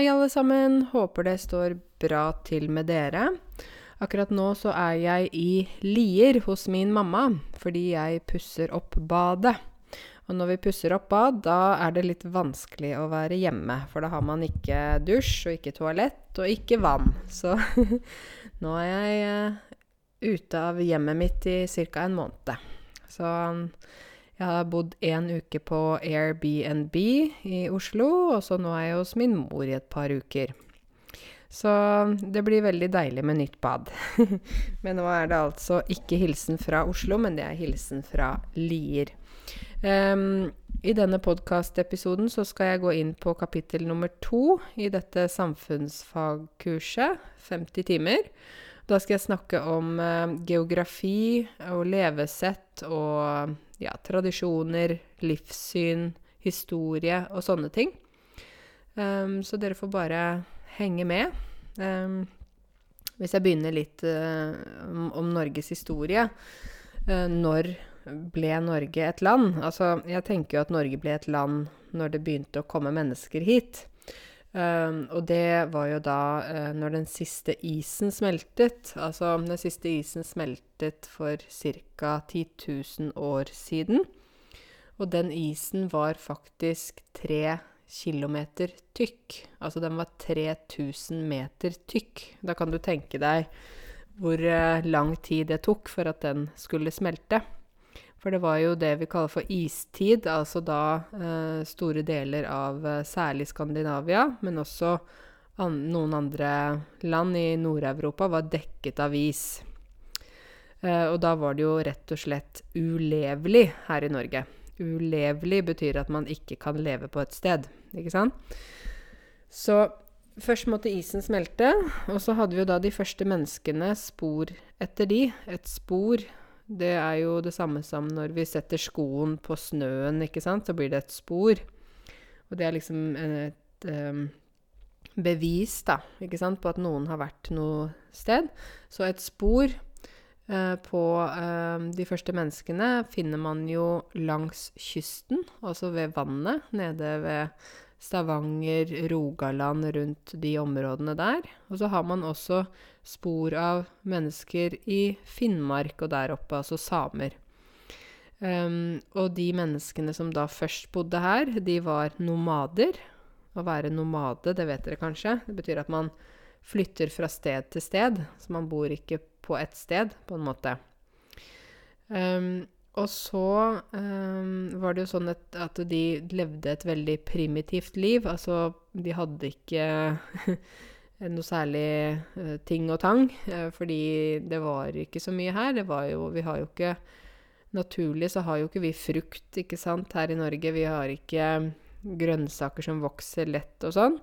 Hei, alle sammen. Håper det står bra til med dere. Akkurat nå så er jeg i Lier hos min mamma, fordi jeg pusser opp badet. Og når vi pusser opp bad, da er det litt vanskelig å være hjemme. For da har man ikke dusj og ikke toalett og ikke vann. Så nå er jeg uh, ute av hjemmet mitt i ca. en måned. Så jeg har bodd en uke på Airbnb i Oslo, og så nå er jeg hos min mor i et par uker. Så det blir veldig deilig med nytt bad. men nå er det altså ikke hilsen fra Oslo, men det er hilsen fra Lier. Um, I denne podkastepisoden så skal jeg gå inn på kapittel nummer to i dette samfunnsfagkurset, 50 timer. Da skal jeg snakke om uh, geografi og levesett og ja, tradisjoner, livssyn, historie og sånne ting. Um, så dere får bare henge med. Um, hvis jeg begynner litt uh, om, Norges historie uh, Når ble Norge et land? Altså, jeg tenker jo at Norge ble et land når det begynte å komme mennesker hit. Um, og det var jo da uh, når den siste isen smeltet. Altså den siste isen smeltet for ca. 10 000 år siden. Og den isen var faktisk tre kilometer tykk. Altså den var 3000 meter tykk. Da kan du tenke deg hvor uh, lang tid det tok for at den skulle smelte. For det var jo det vi kaller for istid, altså da eh, store deler av eh, særlig Skandinavia, men også an noen andre land i Nord-Europa var dekket av is. Eh, og da var det jo rett og slett ulevelig her i Norge. Ulevelig betyr at man ikke kan leve på et sted, ikke sant? Så først måtte isen smelte, og så hadde vi jo da de første menneskene spor etter de. Et spor det er jo det samme som når vi setter skoen på snøen, ikke sant, så blir det et spor. Og det er liksom et um, bevis, da, ikke sant, på at noen har vært noe sted. Så et spor uh, på uh, de første menneskene finner man jo langs kysten, altså ved vannet, nede ved Stavanger, Rogaland, rundt de områdene der. Og så har man også spor av mennesker i Finnmark og der oppe, altså samer. Um, og de menneskene som da først bodde her, de var nomader. Å være nomade, det vet dere kanskje. Det betyr at man flytter fra sted til sted. Så man bor ikke på ett sted, på en måte. Um, og så um, var det jo sånn at, at, de levde et veldig primitivt liv. Altså, de hadde ikke noe særlig uh, ting og tang, uh, fordi det var ikke så mye her. Det var jo Vi har jo ikke Naturlig så har jo ikke vi frukt, ikke sant, her i Norge. Vi har ikke grønnsaker som vokser lett og sånn.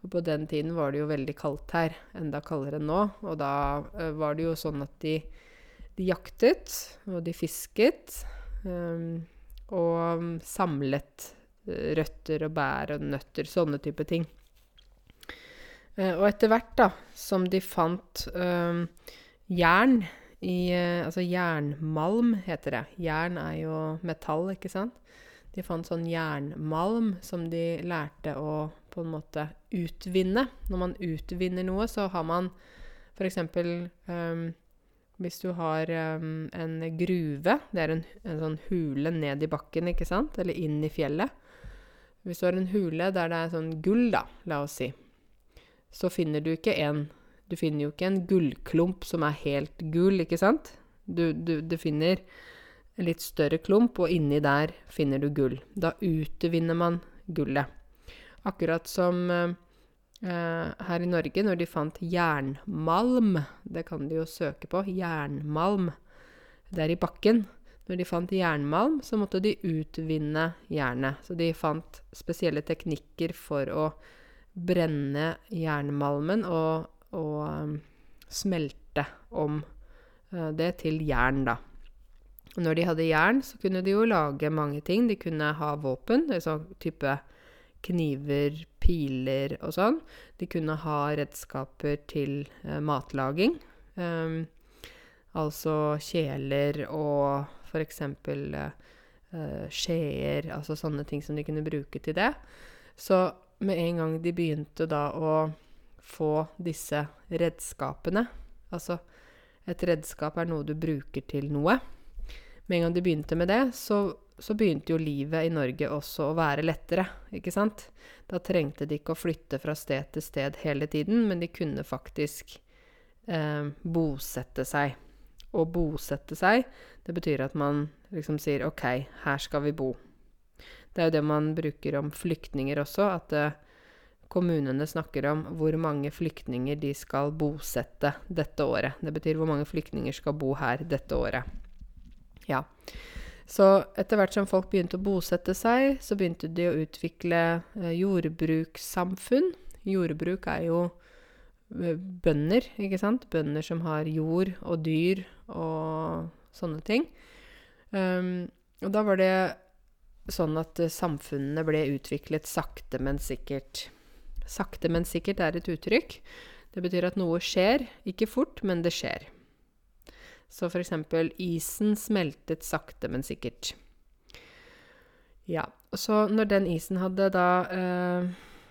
Og på den tiden var det jo veldig kaldt her. Enda kaldere enn nå. Og da uh, var det jo sånn at de de jaktet, og de fisket. Um, og samlet eh, røtter og bær og nøtter, sånne type ting. Uh, og etter hvert da, som de fant uh, jern i uh, Altså jernmalm, heter det. Jern er jo metall, ikke sant? De fant sånn jernmalm som de lærte å på en måte utvinne. Når man utvinner noe, så har man f.eks. Um, hvis du har um, en gruve, det er en, en, sånn hule ned i bakken, ikke sant, eller inn i fjellet Hvis du har en hule der det er sånn gull, da, la oss si, så finner du ikke en Du finner jo ikke en gullklump som er helt gul, ikke sant? Du, du, du finner en litt større klump, og inni der finner du gull. Da utvinner man gullet. Akkurat som uh, Uh, her i Norge, når de fant jernmalm Det kan de jo søke på. Jernmalm. Det er i bakken. Når de fant jernmalm, så måtte de utvinne jernet. Så de fant spesielle teknikker for å brenne jernmalmen og, og um, smelte om uh, det til jern, da. Når de hadde jern, så kunne de jo lage mange ting. De kunne ha våpen, sånn type kniver, piler og sånn. De kunne ha redskaper til eh, matlaging. Um, altså kjeler og f.eks. Uh, skjeer, altså sånne ting som de kunne bruke til det. Så med en gang de begynte da å få disse redskapene Altså, et redskap er noe du bruker til noe. Med en gang de begynte med det, så, så begynte jo livet i Norge også å være lettere, ikke sant? Da trengte de ikke å flytte fra sted til sted hele tiden, men de kunne faktisk eh, bosette seg. Å bosette seg, det betyr at man liksom sier OK, her skal vi bo. Det er jo det man bruker om flyktninger også, at uh, kommunene snakker om hvor mange flyktninger de skal bosette dette året. Det betyr hvor mange flyktninger skal bo her dette året. Ja. Så etter hvert som folk begynte å bosette seg, så begynte de å utvikle uh, jordbrukssamfunn. Jordbruk er jo eh, bønder, ikke sant? Bønder som har jord og dyr og sånne ting. Um, og da var det sånn at uh, samfunnene ble utviklet sakte, men sikkert. Sakte, men sikkert er et uttrykk. Det betyr at noe skjer. Ikke fort, men det skjer. Så for eksempel isen smeltet sakte, men sikkert. Ja. Så når den isen hadde da eh,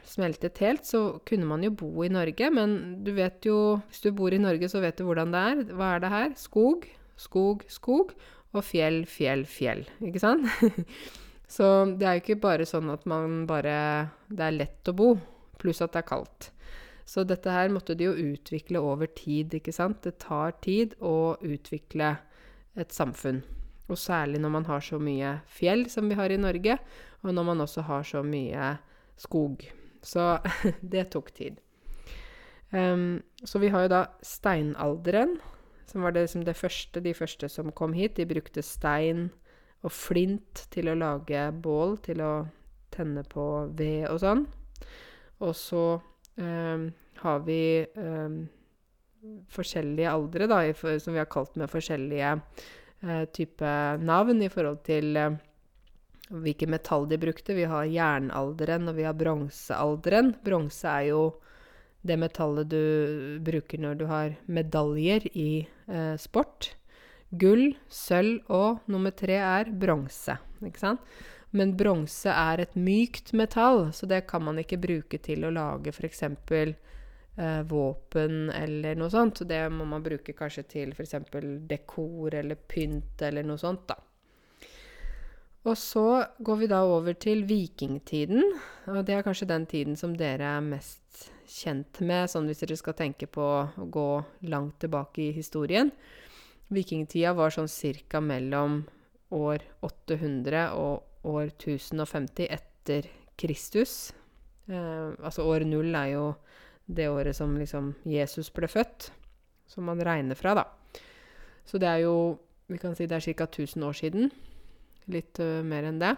smeltet helt, så kunne man jo bo i Norge. Men du vet jo Hvis du bor i Norge, så vet du hvordan det er. Hva er det her? Skog, skog, skog. Og fjell, fjell, fjell. Ikke sant? så det er jo ikke bare sånn at man bare Det er lett å bo pluss at det er kaldt. Så dette her måtte de jo utvikle over tid, ikke sant. Det tar tid å utvikle et samfunn. Og særlig når man har så mye fjell som vi har i Norge, og når man også har så mye skog. Så det tok tid. Um, så vi har jo da steinalderen, som var det, liksom det første, de første som kom hit. De brukte stein og flint til å lage bål, til å tenne på ved og sånn. Og så eh, har vi eh, forskjellige aldre, da, som vi har kalt med forskjellige eh, typer navn i forhold til eh, hvilke metall de brukte. Vi har jernalderen, og vi har bronsealderen. Bronse er jo det metallet du bruker når du har medaljer i eh, sport. Gull, sølv og nummer tre er bronse. Ikke sant? Men bronse er et mykt metall, så det kan man ikke bruke til å lage f.eks. Eh, våpen eller noe sånt. Så det må man bruke kanskje til f.eks. dekor eller pynt eller noe sånt, da. Og så går vi da over til vikingtiden. Og det er kanskje den tiden som dere er mest kjent med, sånn hvis dere skal tenke på å gå langt tilbake i historien. Vikingtida var sånn cirka mellom år 800 og år 1050 etter Kristus. Eh, altså år null er jo det året som liksom Jesus ble født, som man regner fra, da. Så det er jo Vi kan si det er ca. 1000 år siden. Litt uh, mer enn det.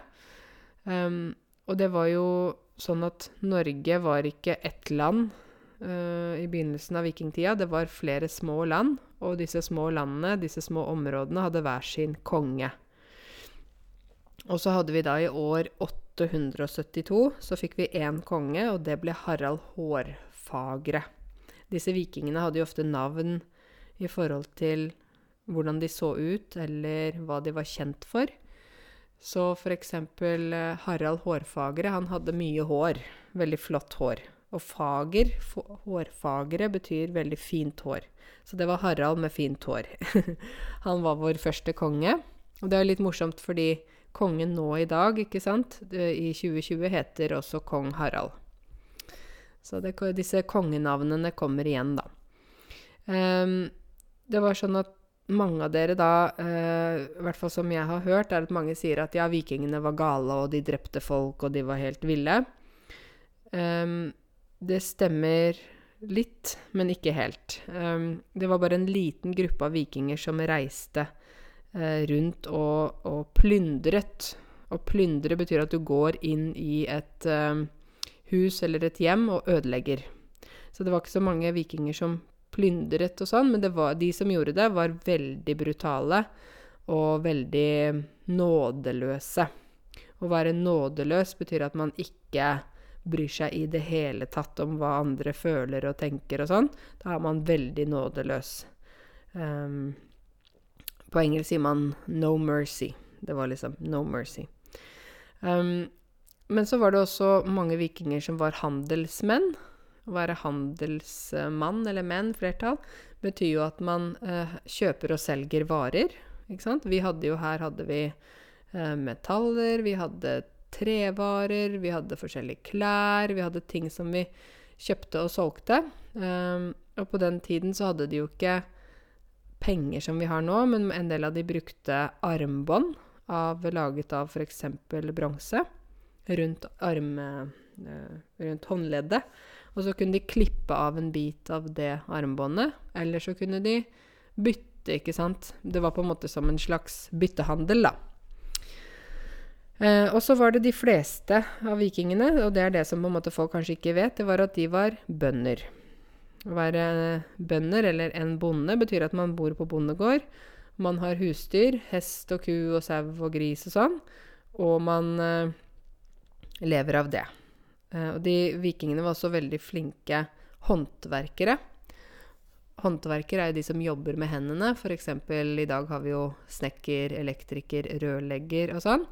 Um, og det var jo sånn at Norge var ikke ett land uh, i begynnelsen av vikingtida. Det var flere små land, og disse små landene, disse små områdene, hadde hver sin konge. Og så hadde vi da i år 872 så fikk vi én konge, og det ble Harald Hårfagre. Disse vikingene hadde jo ofte navn i forhold til hvordan de så ut, eller hva de var kjent for. Så for eksempel eh, Harald Hårfagre, han hadde mye hår. Veldig flott hår. Og fager, hårfagre, betyr veldig fint hår. Så det var Harald med fint hår. han var vår første konge. Og det er litt morsomt fordi kongen nå i dag, ikke sant, i 2020 heter også kong Harald. Så det, disse kongenavnene kommer igjen, da. Um, det var sånn at mange av dere da, uh, i hvert fall som jeg har hørt, er at mange sier at ja, vikingene var gale, og de drepte folk, og de var helt ville. Um, det stemmer litt, men ikke helt. Um, det var bare en liten gruppe av vikinger som reiste uh, rundt og, og, plyndret. Å plyndre betyr at du går inn i et uh, hus eller et hjem og ødelegger. Så det var ikke så mange vikinger som plyndret og sånn, men var, de som gjorde det, var veldig brutale og veldig nådeløse. Å være nådeløs betyr at man ikke bryr seg i det hele tatt om hva andre føler og tenker og sånn. Da er man veldig nådeløs. Um, på engelsk sier man 'no mercy'. Det var liksom 'no mercy'. Um, men så var det også mange vikinger som var handelsmenn. Å være handelsmann, eller menn, flertall, betyr jo at man eh, kjøper og selger varer. Ikke sant? Vi hadde jo her hadde vi eh, metaller, vi hadde trevarer, vi hadde forskjellige klær, vi hadde ting som vi kjøpte og solgte. Um, og på den tiden så hadde de jo ikke penger som vi har nå, men en del av de brukte armbånd av, laget av f.eks. bronse rundt, arm, uh, rundt håndleddet. Og så kunne de klippe av en bit av det armbåndet, eller så kunne de bytte, ikke sant. Det var på en måte som en slags byttehandel, da. Eh, og så var det de fleste av vikingene, og det er det som på en måte folk kanskje ikke vet, det var at de var bønder. Å være bønder, eller en bonde, betyr at man bor på bondegård. Man har husdyr, hest og ku og sau og gris og sånn, og man eh, lever av det. Eh, og de vikingene var også veldig flinke håndverkere. Håndverkere er jo de som jobber med hendene. F.eks. i dag har vi jo snekker, elektriker, rørlegger og sånn.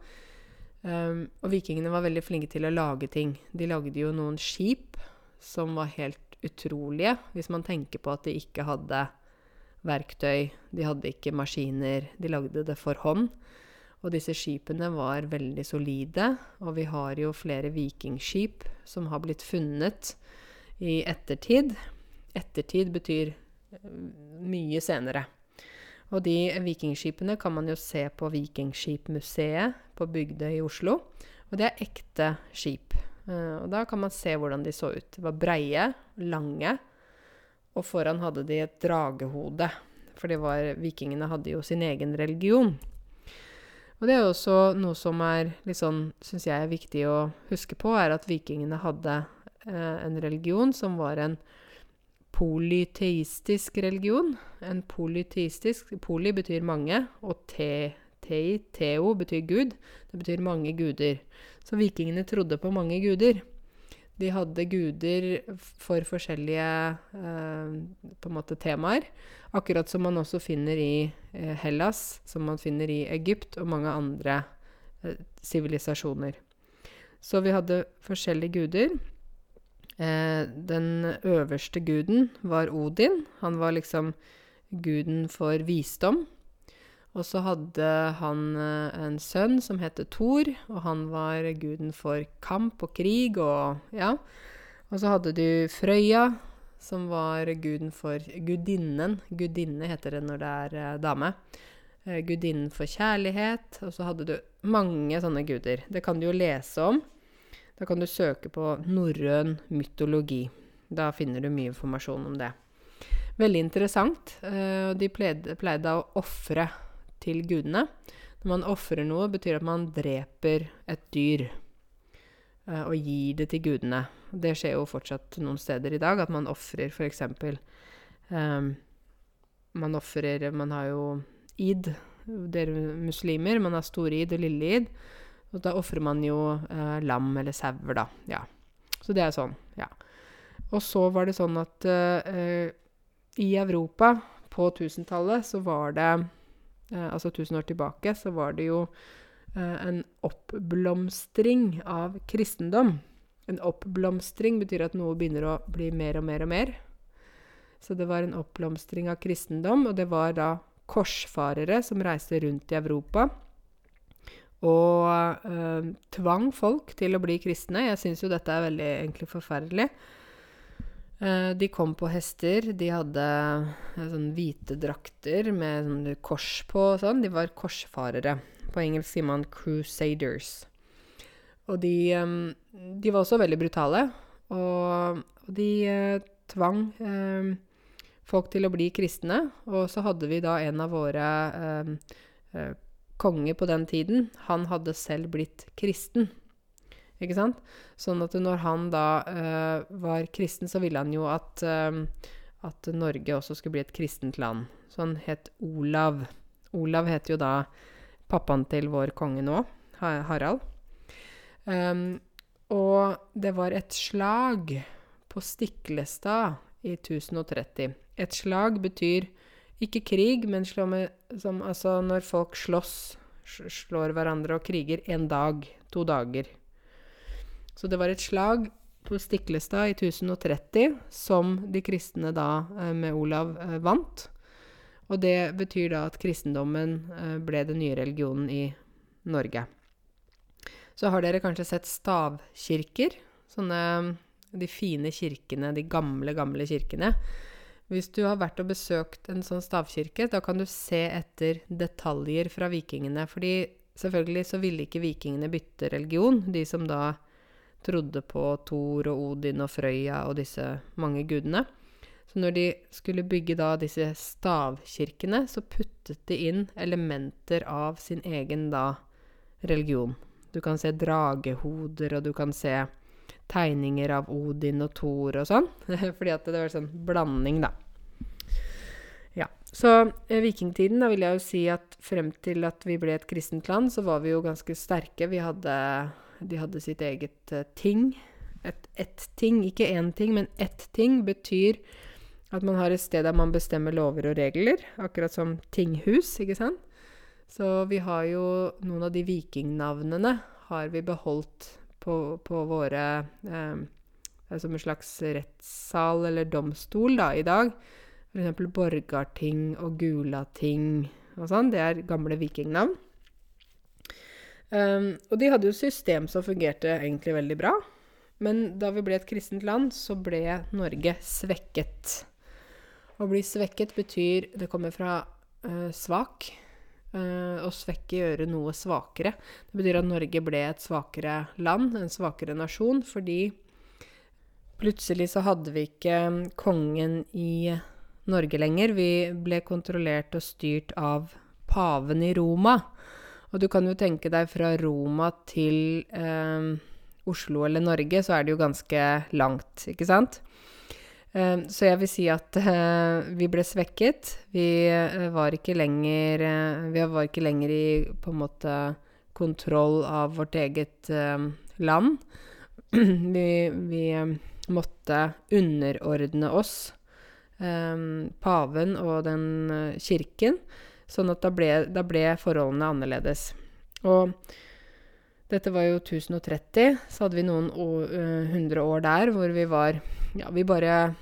Um, og vikingene var veldig flinke til å lage ting. De lagde jo noen skip som var helt utrolige, hvis man tenker på at de ikke hadde verktøy, de hadde ikke maskiner, de lagde det for hånd. Og disse skipene var veldig solide, og vi har jo flere vikingskip som har blitt funnet i ettertid. Ettertid betyr eh, mye senere. Og de vikingskipene kan man jo se på Vikingskipmuseet på Bygdøy i Oslo. Og det er ekte skip. Uh, og da kan man se hvordan de så ut. De var breie, lange, og foran hadde de et dragehode. For var, vikingene hadde jo sin egen religion. Og det er også noe som er litt sånn, syns jeg er viktig å huske på, er at vikingene hadde uh, en religion som var en polyteistisk religion. En polyteistisk Poly betyr mange, og te, tei, teo betyr gud. Det betyr mange guder. Så vikingene trodde på mange guder. De hadde guder for forskjellige eh, temaer. Akkurat som man også finner i eh, Hellas, som man finner i Egypt og mange andre eh, sivilisasjoner. Så vi hadde forskjellige guder. Eh, den øverste guden var Odin. Han var liksom guden for visdom. Og så hadde han eh, en sønn som het Thor, og han var guden for kamp og krig og ja. Og så hadde du Frøya, som var guden for gudinnen. Gudinne heter det når det er eh, dame. Eh, gudinnen for kjærlighet. Og så hadde du mange sånne guder. Det kan du jo lese om. Da kan du søke på norrøn mytologi. Da finner du mye informasjon om det. Veldig interessant. Uh, de pleide, pleide å ofre til gudene. Når man ofrer noe, betyr at man dreper et dyr uh, og gir det til gudene. Det skjer jo fortsatt noen steder i dag, at man ofrer f.eks. Um, ehm, man ofrer Man har jo id, dere muslimer. Man har store id og lille id. Og da ofrer man jo eh, lam eller sauer, da. Ja. Så det er sånn, ja. Og så var det sånn at eh, i Europa på 1000-tallet så var det eh, Altså 1000 år tilbake så var det jo eh, en oppblomstring av kristendom. En oppblomstring betyr at noe begynner å bli mer og mer og mer. Så det var en oppblomstring av kristendom, og det var da korsfarere som reiste rundt i Europa og øh, tvang folk til å bli kristne. Jeg syns jo dette er veldig egentlig forferdelig. Uh, de kom på hester. De hadde uh, sånn hvite drakter med sånn kors på og sånn. De var korsfarere. På engelsk sier man 'crusaders'. Og de, um, de var også veldig brutale. Og, og de uh, tvang folk til å bli kristne. Og så hadde vi da en av våre konge på den tiden, han hadde selv blitt kristen. Ikke sant? Sånn at når han da uh, var kristen, så ville han jo at, uh, at Norge også skulle bli et kristent land. Så han het Olav. Olav heter jo da pappaen til vår konge nå, Harald. Um, og det var et slag på Stiklestad i 1030. Et slag betyr ikke krig, men med, som, altså når folk slåss, slår hverandre og kriger en dag, to dager. Så det var et slag på Stiklestad i 1030 som de kristne da, eh, med Olav, eh, vant. Og det betyr da at kristendommen eh, ble den nye religionen i Norge. Så har dere kanskje sett stavkirker. Sånne de fine kirkene, de gamle, gamle kirkene. Hvis du har vært og besøkt en sånn stavkirke, da kan du se etter detaljer fra vikingene. Fordi selvfølgelig så ville ikke vikingene bytte religion, de som da trodde på Thor og Odin og Frøya og disse mange gudene. Så når de skulle bygge da disse stavkirkene, så puttet de inn elementer av sin egen da religion. Du kan se dragehoder, og du kan se tegninger av Odin og Thor og sånn. Fordi at det var sånn blanding, da. Ja. Så eh, vikingtiden, da vil jeg jo si at frem til at vi ble et kristent land, så var vi jo ganske sterke. Vi hadde De hadde sitt eget uh, ting. Et, ett ting, ikke én ting, men ett ting betyr at man har et sted der man bestemmer lover og regler. Akkurat som tinghus, ikke sant? Så vi har jo noen av de vikingnavnene har vi beholdt på, på våre eh, Som en slags rettssal eller domstol da, i dag. F.eks. Borgarting og Gulating og sånn. Det er gamle vikingnavn. Um, og de hadde jo system som fungerte egentlig veldig bra. Men da vi ble et kristent land, så ble Norge svekket. Å bli svekket betyr Det kommer fra uh, svak. Uh, å svekke gjøre noe svakere. Det betyr at Norge ble et svakere land, en svakere nasjon, fordi plutselig så hadde vi ikke kongen i Norge lenger. Vi ble kontrollert og styrt av paven i Roma. Og du kan jo tenke deg fra Roma til uh, Oslo eller Norge, så er det jo ganske langt, ikke sant? Ehm, så jeg vil si at uh, vi ble svekket. Vi uh, var ikke lenger Vi var ikke lenger i måte kontroll av vårt eget land. vi, vi måtte underordne oss um, paven og den kirken, sånn at da ble, da ble forholdene annerledes. Og dette var jo 1030. Så hadde vi noen hundre år der hvor vi var Ja, vi bare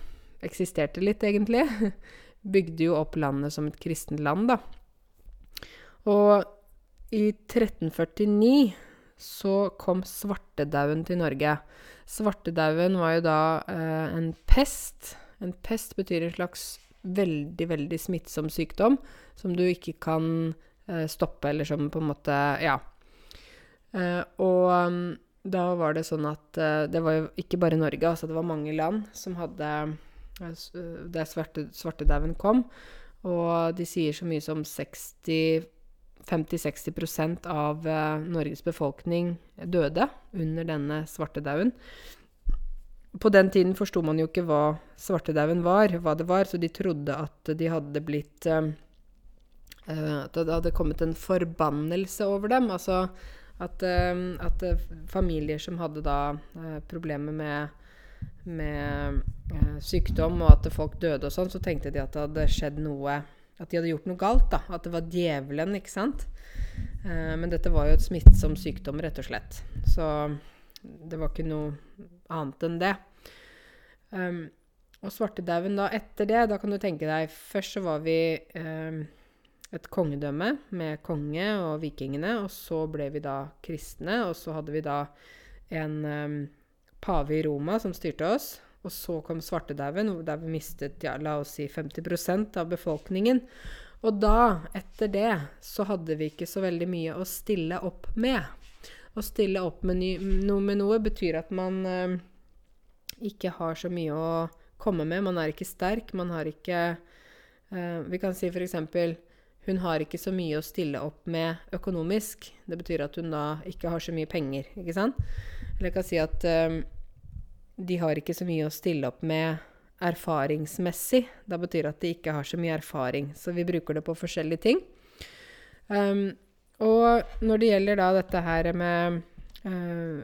eksisterte litt, egentlig. Bygde jo opp landet som et kristent land, da. Og i 1349 så kom svartedauden til Norge. Svartedauden var jo da eh, en pest. En pest betyr en slags veldig, veldig smittsom sykdom som du ikke kan eh, stoppe, eller som på en måte Ja. Eh, og um, da var det sånn at eh, det var jo ikke bare Norge, altså det var mange land som hadde der svarte, svartedauden kom. Og de sier så mye som 50-60 av uh, Norges befolkning døde under denne svartedauden. På den tiden forsto man jo ikke hva svartedauden var, hva det var, så de trodde at de hadde blitt At det hadde kommet en forbannelse over dem. Altså at, at familier som hadde da problemer med med eh, sykdom, og at folk døde og sånn, så tenkte de at det hadde skjedd noe At de hadde gjort noe galt. da, At det var djevelen, ikke sant. Eh, men dette var jo et smittsom sykdom, rett og slett. Så det var ikke noe annet enn det. Um, og svartedauden da etter det, da kan du tenke deg Først så var vi um, et kongedømme med konge og vikingene, og så ble vi da kristne, og så hadde vi da en um, pave i Roma som styrte oss. Og så kom svartedauden, der vi mistet ja, la oss si 50% av befolkningen. Og da, etter det, så hadde vi ikke så veldig mye å stille opp med. Å stille opp med noe med noe betyr at man eh, ikke har så mye å komme med. Man er ikke sterk. Man har ikke eh, Vi kan si f.eks. Hun har ikke så mye å stille opp med økonomisk. Det betyr at hun da ikke har så mye penger, ikke sant? Eller jeg kan si at um, de har ikke så mye å stille opp med erfaringsmessig. Da betyr at de ikke har så mye erfaring. Så vi bruker det på forskjellige ting. Um, og når det gjelder da dette her med uh,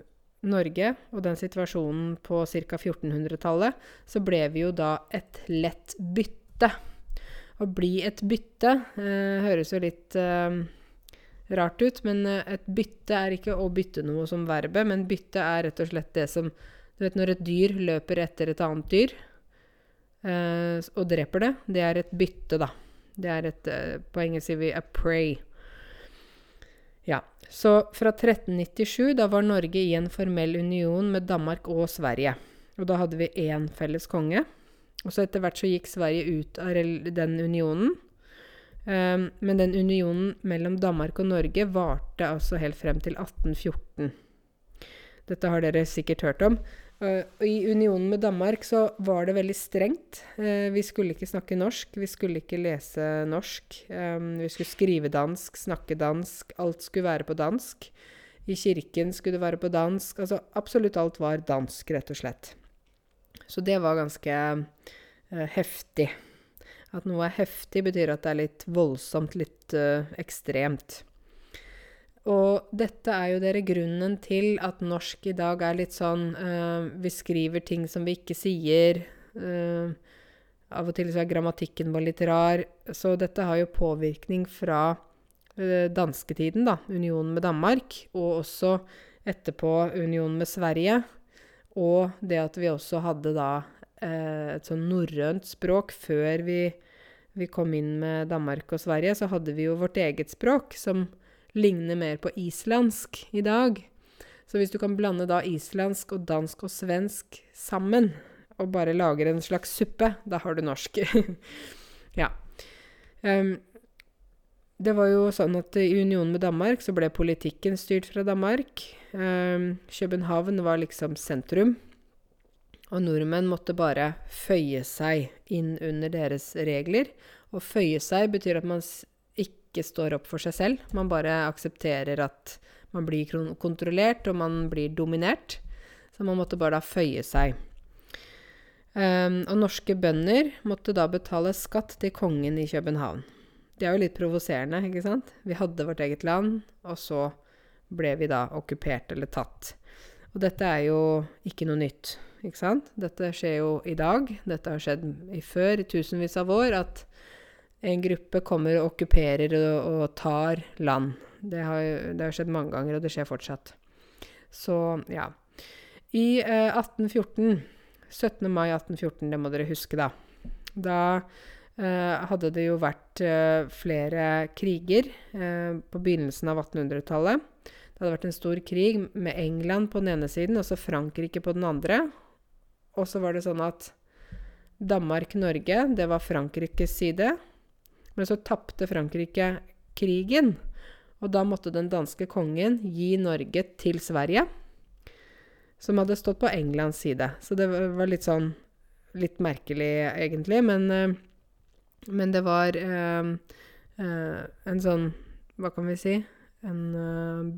Norge og den situasjonen på ca. 1400-tallet, så ble vi jo da et lett bytte. Å bli et bytte eh, høres jo litt eh, rart ut, men eh, et bytte er ikke å bytte noe som verbet, men bytte er rett og slett det som Du vet når et dyr løper etter et annet dyr eh, og dreper det, det er et bytte, da. Det er et eh, På engelsk sier vi a prey. Ja. Så fra 1397, da var Norge i en formell union med Danmark og Sverige. Og da hadde vi én felles konge. Og så etter hvert så gikk Sverige ut av den unionen. Um, men den unionen mellom Danmark og Norge varte altså helt frem til 1814. Dette har dere sikkert hørt om. Uh, I unionen med Danmark så var det veldig strengt. Uh, vi skulle ikke snakke norsk, vi skulle ikke lese norsk. Um, vi skulle skrive dansk, snakke dansk. Alt skulle være på dansk. I kirken skulle det være på dansk. Altså absolutt alt var dansk, rett og slett. Så det var ganske uh, heftig. At noe er heftig, betyr at det er litt voldsomt, litt uh, ekstremt. Og dette er jo dere grunnen til at norsk i dag er litt sånn uh, Vi skriver ting som vi ikke sier. Uh, av og til så er grammatikken vår litt rar. Så dette har jo påvirkning fra dansketiden, da. Unionen med Danmark. Og også etterpå unionen med Sverige. Og det at vi også hadde da eh, et sånn norrønt språk før vi, vi, kom inn med Danmark og Sverige, så hadde vi jo vårt eget språk, som ligner mer på islandsk i dag. Så hvis du kan blande da islandsk og dansk og svensk sammen, og bare lager en slags suppe, da har du norsk. ja. Um, det var jo sånn at i unionen med Danmark så ble politikken styrt fra Danmark. Um, København var liksom sentrum. Og nordmenn måtte bare føye seg inn under deres regler. Å føye seg betyr at man ikke står opp for seg selv. Man bare aksepterer at man blir kontrollert, og man blir dominert. Så man måtte bare da føye seg. Um, og norske bønder måtte da betale skatt til kongen i København. Det er jo litt provoserende, ikke sant? Vi hadde vårt eget land, og så ble vi da okkupert eller tatt. Og dette er jo ikke noe nytt ikke sant? Dette skjer jo i dag. Dette har skjedd i før, i tusenvis av år, at en gruppe kommer og okkuperer og, og tar land. Det har, det har, skjedd mange ganger, og det skjer fortsatt. Så ja. I eh, 1814, 17. mai 1814, det må dere huske, da. Da hadde det jo vært eh, flere kriger eh, på begynnelsen av 1800-tallet. Det hadde vært en stor krig med England på den ene siden og så Frankrike på den andre. Og så var det sånn at Danmark-Norge, det var Frankrikes side. Men så tapte Frankrike krigen. Og da måtte den danske kongen gi Norge til Sverige, som hadde stått på Englands side. Så det var litt sånn Litt merkelig, egentlig, men, eh, men det var eh, eh, en sånn Hva kan vi si? En eh,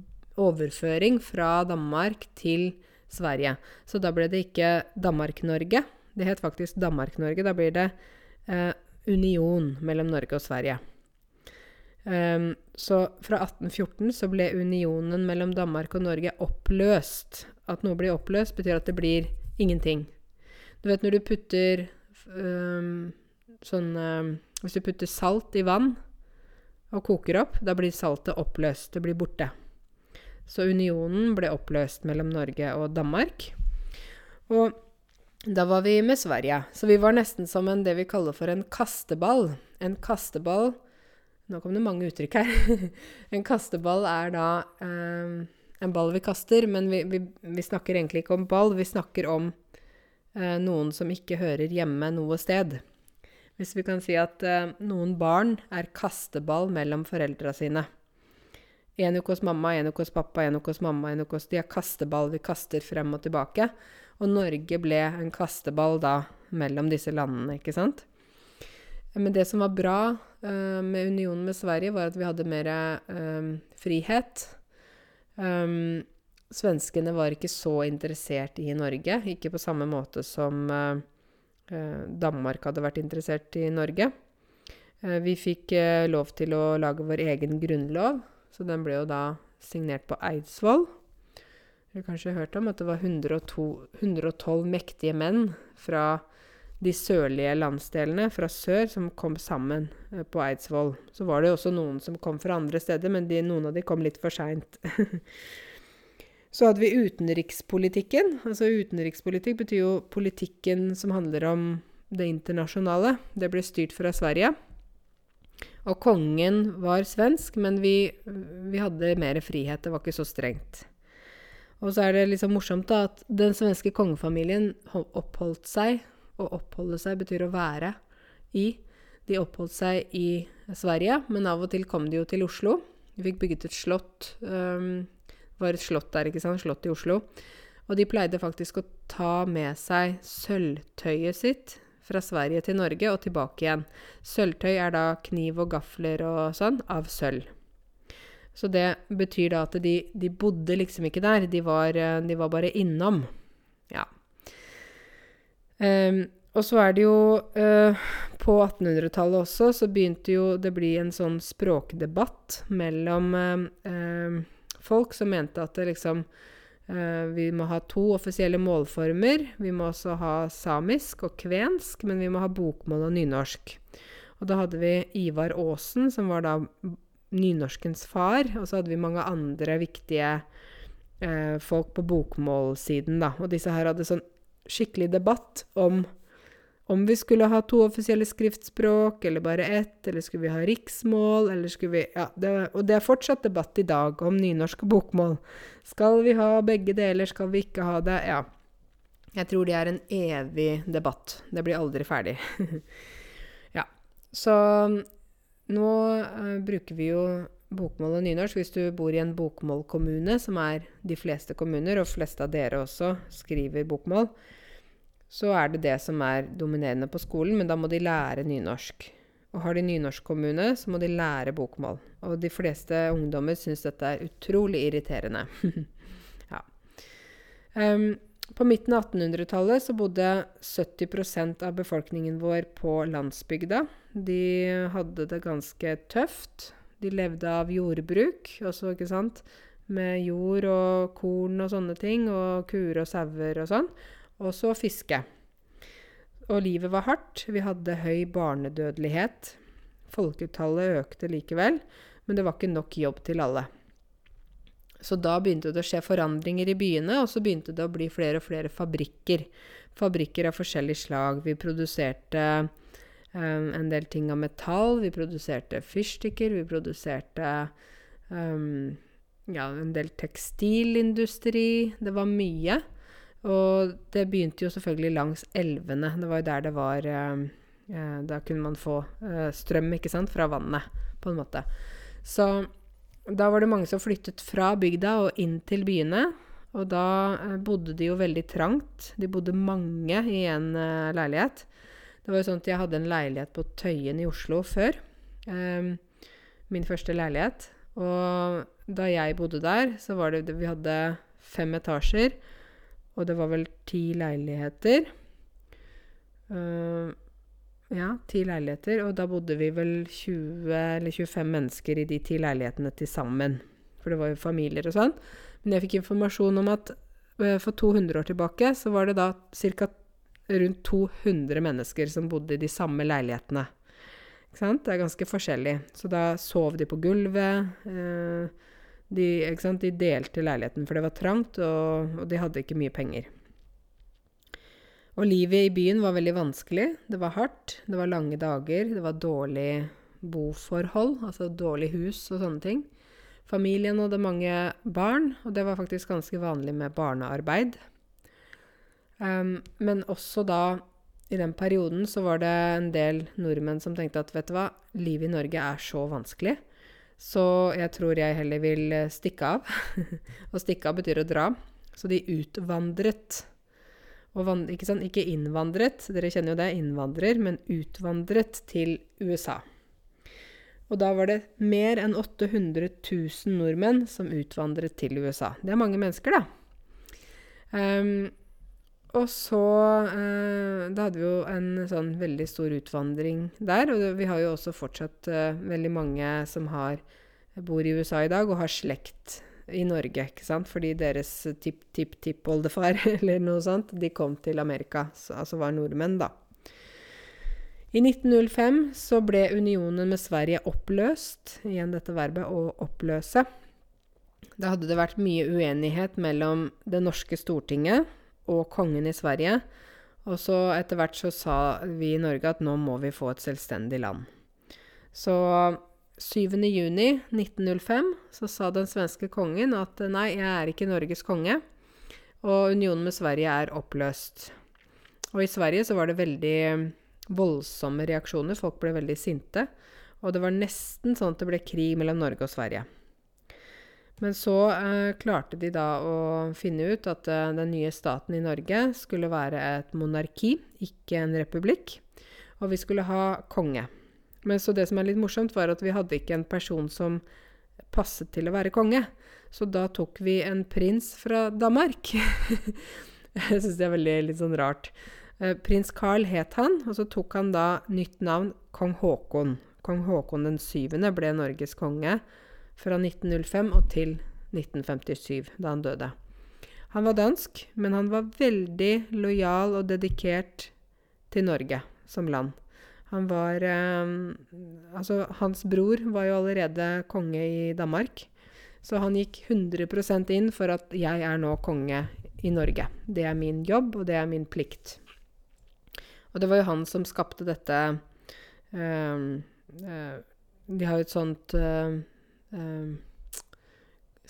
overføring fra Danmark til Sverige. Så da ble det ikke Danmark-Norge. Det het faktisk Danmark-Norge. Da blir det eh, union mellom Norge og Sverige. Um, så fra 1814 så ble unionen mellom Danmark og Norge oppløst. At noe blir oppløst, betyr at det blir ingenting. Du vet når du putter um, sånn um, Hvis du putter salt i vann og koker opp, da blir saltet oppløst. Det blir borte. Så unionen ble oppløst mellom Norge og Danmark. Og da var vi med Sverige. Så vi var nesten som en, det vi kaller for en kasteball. En kasteball Nå kom det mange uttrykk her. en kasteball er da eh, en ball vi kaster, men vi, vi, vi, snakker egentlig ikke om ball. Vi snakker om eh, noen som ikke hører hjemme noe sted. Hvis vi kan si at eh, noen barn er kasteball mellom foreldra sine. En uke hos mamma, en uke hos pappa, en uke hos mamma, en uke hos De er kasteball vi kaster frem og tilbake. Og Norge ble en kasteball da mellom disse landene, ikke sant? Men det som var bra eh, med unionen med Sverige, var at vi hadde mer eh, frihet. Um, svenskene var ikke så interessert i Norge, ikke på samme måte som uh, Danmark hadde vært interessert i Norge. vi fikk lov til å lage vår egen grunnlov, så den ble jo da signert på Eidsvoll. Dere har kanskje hørt om at det var 102, 112 mektige menn fra de sørlige landsdelene fra sør som kom sammen eh, på Eidsvoll. Så var det også noen som kom fra andre steder, men de, noen av de kom litt for seint. Så hadde vi utenrikspolitikken. Altså Utenrikspolitikk betyr jo politikken som handler om det internasjonale. Det ble styrt fra Sverige. Og kongen var svensk, men vi, vi hadde mer frihet. Det var ikke så strengt. Og så er det liksom morsomt da, at den svenske kongefamilien oppholdt seg. Å oppholde seg betyr å være i. De oppholdt seg i Sverige, men av og til kom de jo til Oslo. Vi fikk bygget et slott. Um, var et slott der, ikke sant? Slott i Oslo. Og de pleide faktisk å ta med seg sølvtøyet sitt fra Sverige til Norge og tilbake igjen. Sølvtøy er da kniv og gafler og sånn av sølv. Så det betyr da at de, de bodde liksom ikke der, de var, de var bare innom. Ja. Um, og så er det jo uh, På 1800-tallet også så begynte jo det bli en sånn språkdebatt mellom uh, uh, folk som mente at det liksom eh, Vi må ha to offisielle målformer. Vi må også ha samisk og kvensk, men vi må ha bokmål og nynorsk. Og da hadde vi Ivar Aasen, som var da nynorskens far. Og så hadde vi mange andre viktige eh, folk på bokmålsiden, da. Og disse her hadde sånn skikkelig debatt om om vi skulle ha to offisielle skriftspråk, eller bare ett, eller skulle vi ha riksmål, eller skulle vi Ja, det, og det er fortsatt debatt i dag om nynorsk bokmål. Skal vi ha begge deler, skal vi ikke ha det? Ja. Jeg tror det er en evig debatt. Det blir aldri ferdig. ja. Så nå uh, bruker vi jo bokmål og nynorsk hvis du bor i en bokmålkommune, som er de fleste kommuner, og fleste av dere også skriver bokmål så er det det som er dominerende på skolen, men da må de lære nynorsk. Og har de nynorskkommune, så må de lære bokmål. Og de fleste ungdommer syns dette er utrolig irriterende. ja. Um, på midten av 1800-tallet så bodde 70% av befolkningen vår på landsbygda. De hadde det ganske tøft. De levde av jordbruk, også, ikke sant, med jord og korn og sånne ting, og kuer og sauer og sånn. Og så fiske. Og livet var hardt. Vi hadde høy barnedødelighet. Folketallet økte likevel, men det var ikke nok jobb til alle. Så da begynte det å skje forandringer i byene, og så begynte det å bli flere og flere fabrikker. Fabrikker av forskjellig slag. Vi produserte um, en del ting av metall. Vi produserte fyrstikker. Vi produserte um, ja, en del tekstilindustri. Det var mye. Og det begynte jo selvfølgelig langs elvene. Det var jo der det var eh, eh, Da kunne man få eh, strøm, ikke sant, fra vannet, på en måte. Så da var det mange som flyttet fra bygda og inn til byene. Og da eh, bodde de jo veldig trangt. De bodde mange i en eh, leilighet. Det var jo sånn at jeg hadde en leilighet på Tøyen i Oslo før. Min første leilighet. Og da jeg bodde der, så var det Vi hadde fem etasjer. Og det var vel ti leiligheter. Uh, ja, ti leiligheter. Og da bodde vi vel 20 eller 25 mennesker i de ti leilighetene til sammen. For det var jo familier og sånn. Men jeg fikk informasjon om at uh, for 200 år tilbake så var det da ca. rundt 200 mennesker som bodde i de samme leilighetene. Ikke sant? Det er ganske forskjellig. Så da sov de på gulvet. Uh, de, de, delte leiligheten, for det var trangt, og, og, de hadde ikke mye penger. Og livet i byen var veldig vanskelig. Det var hardt, det var lange dager, det var dårlig boforhold, altså dårlig hus og sånne ting. Familien hadde mange barn, og det var faktisk ganske vanlig med barnearbeid. Um, men også da, i den perioden, så var det en del nordmenn som tenkte at vet du hva, livet i Norge er så vanskelig. Så jeg tror jeg heller vil eh, stikke av. og stikke av betyr å dra. Så de utvandret. Van, ikke, sånn, ikke innvandret, dere kjenner jo det, innvandrer, men utvandret til USA. Og da var det mer enn 800 000 nordmenn som utvandret til USA. Det er mange mennesker, da. Um, og så eh, Da hadde vi jo en sånn veldig stor utvandring der. Og vi har jo også fortsatt eh, veldig mange som har, bor i USA i dag og har slekt i Norge, ikke sant? Fordi deres tipp-tipp-tippoldefar eller noe sånt, de kom til Amerika, så, altså var nordmenn, da. I 1905 så ble unionen med Sverige oppløst. Igjen dette verbet å oppløse. Da hadde det vært mye uenighet mellom det norske stortinget og kongen i Sverige. Og så etter hvert så sa vi i Norge at nå må vi få et selvstendig land. Så 7.6.1905 så sa den svenske kongen at nei, jeg er ikke Norges konge. Og unionen med Sverige er oppløst. Og i Sverige så var det veldig voldsomme reaksjoner. Folk ble veldig sinte. Og det var nesten sånn at det ble krig mellom Norge og Sverige. Men så eh, klarte de da å finne ut at eh, den nye staten i Norge skulle være et monarki, ikke en republikk. Og vi skulle ha konge. Men så det som er litt morsomt, var at vi hadde ikke en person som passet til å være konge. Så da tok vi en prins fra Danmark. Jeg syns det er veldig litt sånn rart. Eh, prins Carl het han, og så tok han da nytt navn kong Haakon. Kong Haakon den syvende ble Norges konge fra 1905 og til 1957, da han døde. Han var dansk, men han var veldig lojal og dedikert til Norge som land. Han var eh, Altså, hans bror var jo allerede konge i Danmark, så han gikk 100% inn for at jeg er nå konge i Norge. Det er min jobb, og det er min plikt. Og det var jo han som skapte dette eh, eh, De har jo et sånt uh,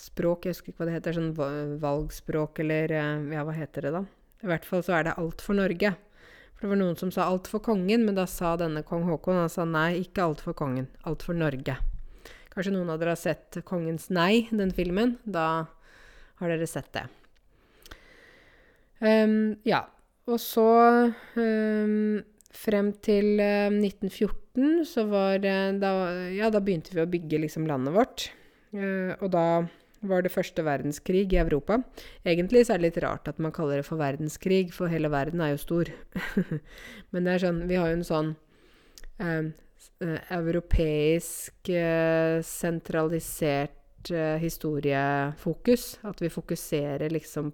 språk, jeg husker ikke hva det heter, sånn valgspråk eller Ja, hva heter det, da? I hvert fall så er det Alt for Norge. For det var noen som sa Alt for kongen, men da sa denne kong Haakon Han sa nei, ikke Alt for kongen. Alt for Norge. Kanskje noen av dere har sett Kongens nei, den filmen. Da har dere sett det. Um, ja. Og så um, frem til uh, 1914 så var uh, da, Ja, da begynte vi å bygge liksom landet vårt. Uh, og da var det første verdenskrig i Europa. Egentlig så er det litt rart at man kaller det for verdenskrig, for hele verden er jo stor. Men det er sånn Vi har jo en sånn eh, europeisk sentralisert historiefokus. At vi fokuserer liksom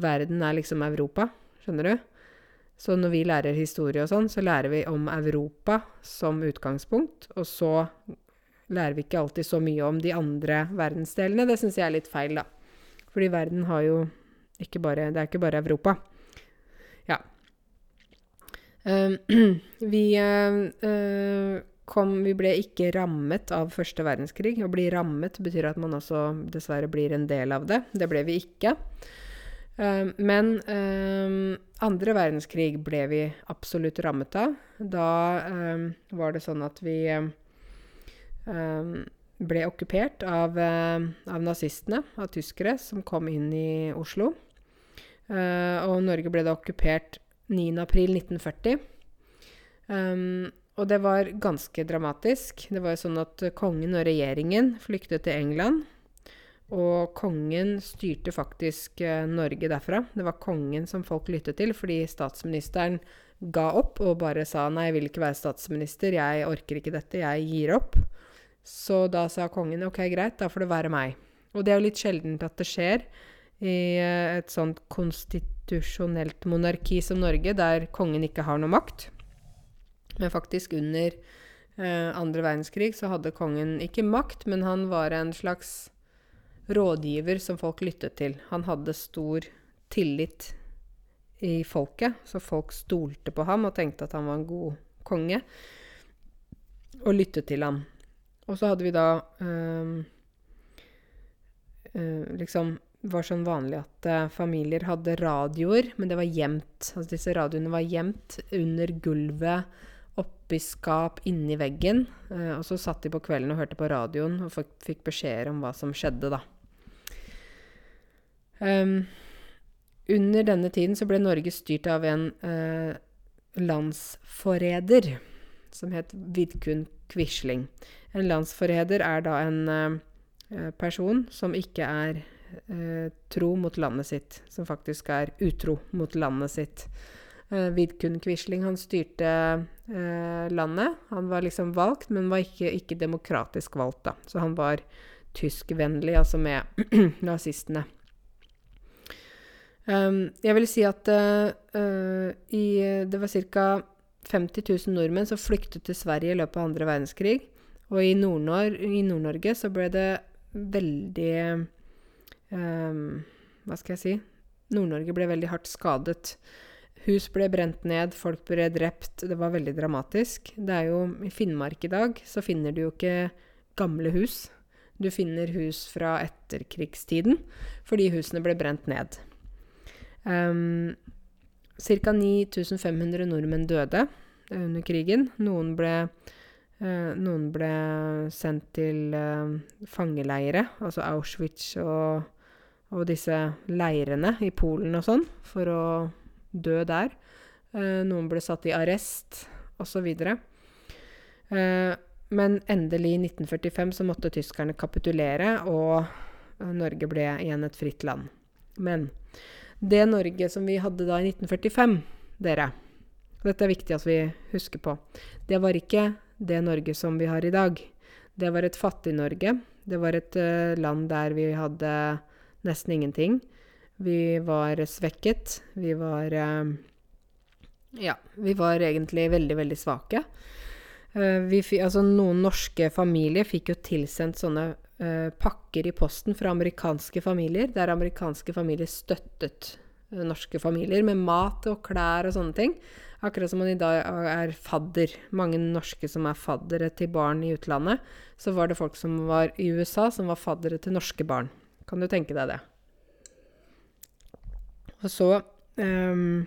Verden er liksom Europa. Skjønner du? Så når vi lærer historie og sånn, så lærer vi om Europa som utgangspunkt, og så lærer vi ikke alltid så mye om de andre verdensdelene. Det syns jeg er litt feil, da. Fordi verden har jo ikke bare Det er ikke bare Europa. Ja. Uh, vi uh, kom Vi ble ikke rammet av første verdenskrig. Å bli rammet betyr at man også dessverre blir en del av det. Det ble vi ikke. Uh, men uh, andre verdenskrig ble vi absolutt rammet av. Da uh, var det sånn at vi ble okkupert av, av, nazistene, av tyskere, som kom inn i Oslo. og Norge ble da okkupert 9.4.1940. Um, og det var ganske dramatisk. Det var jo sånn at kongen og regjeringen flyktet til England. Og kongen styrte faktisk eh, Norge derfra. Det var kongen som folk lyttet til, fordi statsministeren ga opp og bare sa nei, jeg vil ikke være statsminister, jeg orker ikke dette, jeg gir opp. Så da sa kongen ok, greit, da får det være meg. Og det er jo litt sjeldent at det skjer i eh, et sånt konstitusjonelt monarki som Norge, der kongen ikke har noe makt. Men faktisk under eh, andre verdenskrig så hadde kongen ikke makt, men han var en slags rådgiver som folk lyttet til. Han hadde stor tillit i folket, så folk stolte på ham og tenkte at han var en god konge, og lyttet til ham. Og så hadde vi da øh, øh, liksom var sånn vanlig at uh, familier hadde radioer, men det var gjemt. Altså disse radioene var gjemt under gulvet, oppi skap, inni veggen. Uh, og så satt de på kvelden og hørte på radioen og fikk beskjeder om hva som skjedde, da. Um, under denne tiden så ble Norge styrt av en uh, landsforræder som het Vidkun Quisling. En landsforræder er da en uh, person som ikke er uh, tro mot landet sitt, som faktisk er utro mot landet sitt. Uh, Vidkun Quisling han styrte landet. Han var liksom valgt, men var ikke, ikke demokratisk valgt, da. Så han var tyskvennlig, altså med nazistene. Um, jeg vil si at uh, i Det var ca. 50 000 nordmenn som flyktet til Sverige i løpet av andre verdenskrig. Og i Nord-Norge Nord så ble det veldig um, Hva skal jeg si? Nord-Norge ble veldig hardt skadet. Hus ble brent ned, folk ble drept. Det var veldig dramatisk. Det er jo I Finnmark i dag så finner du jo ikke gamle hus. Du finner hus fra etterkrigstiden fordi husene ble brent ned. Um, Ca. 9500 nordmenn døde under krigen. Noen ble, uh, noen ble sendt til uh, fangeleire, altså Auschwitz og, og, disse leirene i Polen og sånn, for å dø der. Uh, noen ble satt i arrest, osv. Uh, men endelig, i 1945, så måtte tyskerne kapitulere, og Norge ble igjen et fritt land. Men det Norge som vi hadde da i 1945, dere Dette er viktig at vi husker på. Det var ikke det Norge som vi har i dag. Det var et fattig Norge. Det var et uh, land der vi hadde nesten ingenting. Vi var svekket. Vi var uh, Ja, vi var egentlig veldig, veldig svake. Uh, altså, noen norske familier fikk jo tilsendt sånne uh, pakker i posten fra amerikanske familier, der amerikanske familier støttet uh, norske familier med mat og klær og sånne ting. Akkurat som man i dag er fadder. Mange norske som er faddere til barn i utlandet. Så var det folk som var i USA, som var faddere til norske barn. Kan du tenke deg det? Og så um,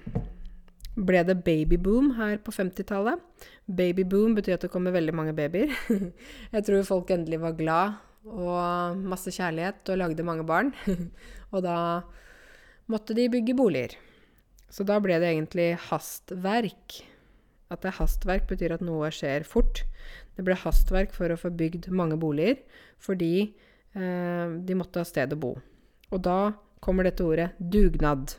ble det babyboom her på 50-tallet. Babyboom betyr at det kommer veldig mange babyer. Jeg tror folk endelig var glad og masse kjærlighet og lagde mange barn. og da måtte de bygge boliger. Så da ble det egentlig hastverk. At det er hastverk, betyr at noe skjer fort. Det ble hastverk for å få bygd mange boliger fordi eh, de måtte ha sted å bo. Og da kommer dette ordet dugnad.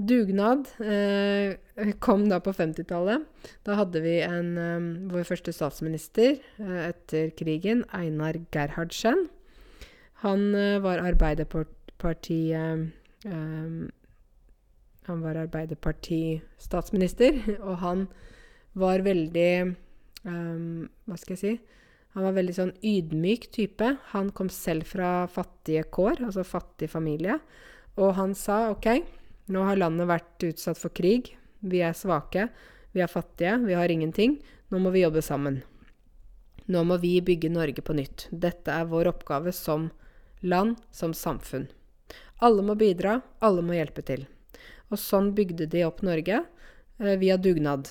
Dugnad eh, kom da på 50-tallet. Da hadde vi en, eh, vår første statsminister eh, etter krigen, Einar Gerhardsen. Han eh, var Arbeiderpartiet um, Han var Arbeiderparti-statsminister, og han var veldig Hva skal jeg si? Han var veldig sånn ydmyk type. Han kom selv fra fattige kår, altså fattig familie. Og han sa OK nå har landet vært utsatt for krig. Vi er svake. Vi er fattige. Vi har ingenting. Nå må vi jobbe sammen. Nå må vi bygge Norge på nytt. Dette er vår oppgave som land, som samfunn. Alle må bidra. Alle må hjelpe til. Og sånn bygde de opp Norge eh, via dugnad.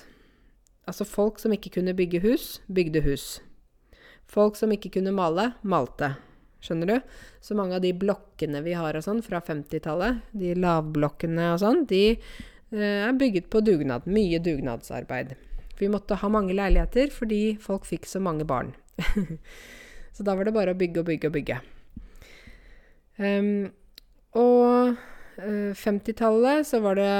Altså folk som ikke kunne bygge hus, bygde hus. Folk som ikke kunne male, malte. Skjønner du? Så mange av de blokkene vi har og sånn fra 50-tallet, de lavblokkene og sånn, de eh, er bygget på dugnad. Mye dugnadsarbeid. Vi måtte ha mange leiligheter fordi folk fikk så mange barn. så da var det bare å bygge og bygge og bygge. Um, og uh, 50-tallet så var det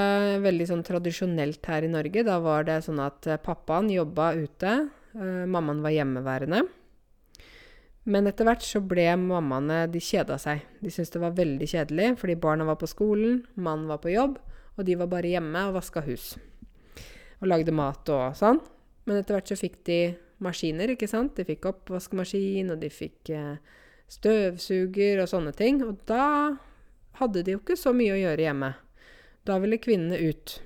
veldig sånn tradisjonelt her i Norge. Da var det sånn at uh, pappaen jobba ute, eh, mammaen var hjemmeværende. Men etter hvert så ble mammaene De kjeda seg. De syntes det var veldig kjedelig, fordi barna var på skolen, mannen var på jobb, og de var bare hjemme og vaska hus. Og lagde mat og sånn. Men etter hvert så fikk de maskiner, ikke sant. De fikk oppvaskmaskin, og de fikk eh, støvsuger og sånne ting. Og da hadde de jo ikke så mye å gjøre hjemme. Da ville kvinnene ut.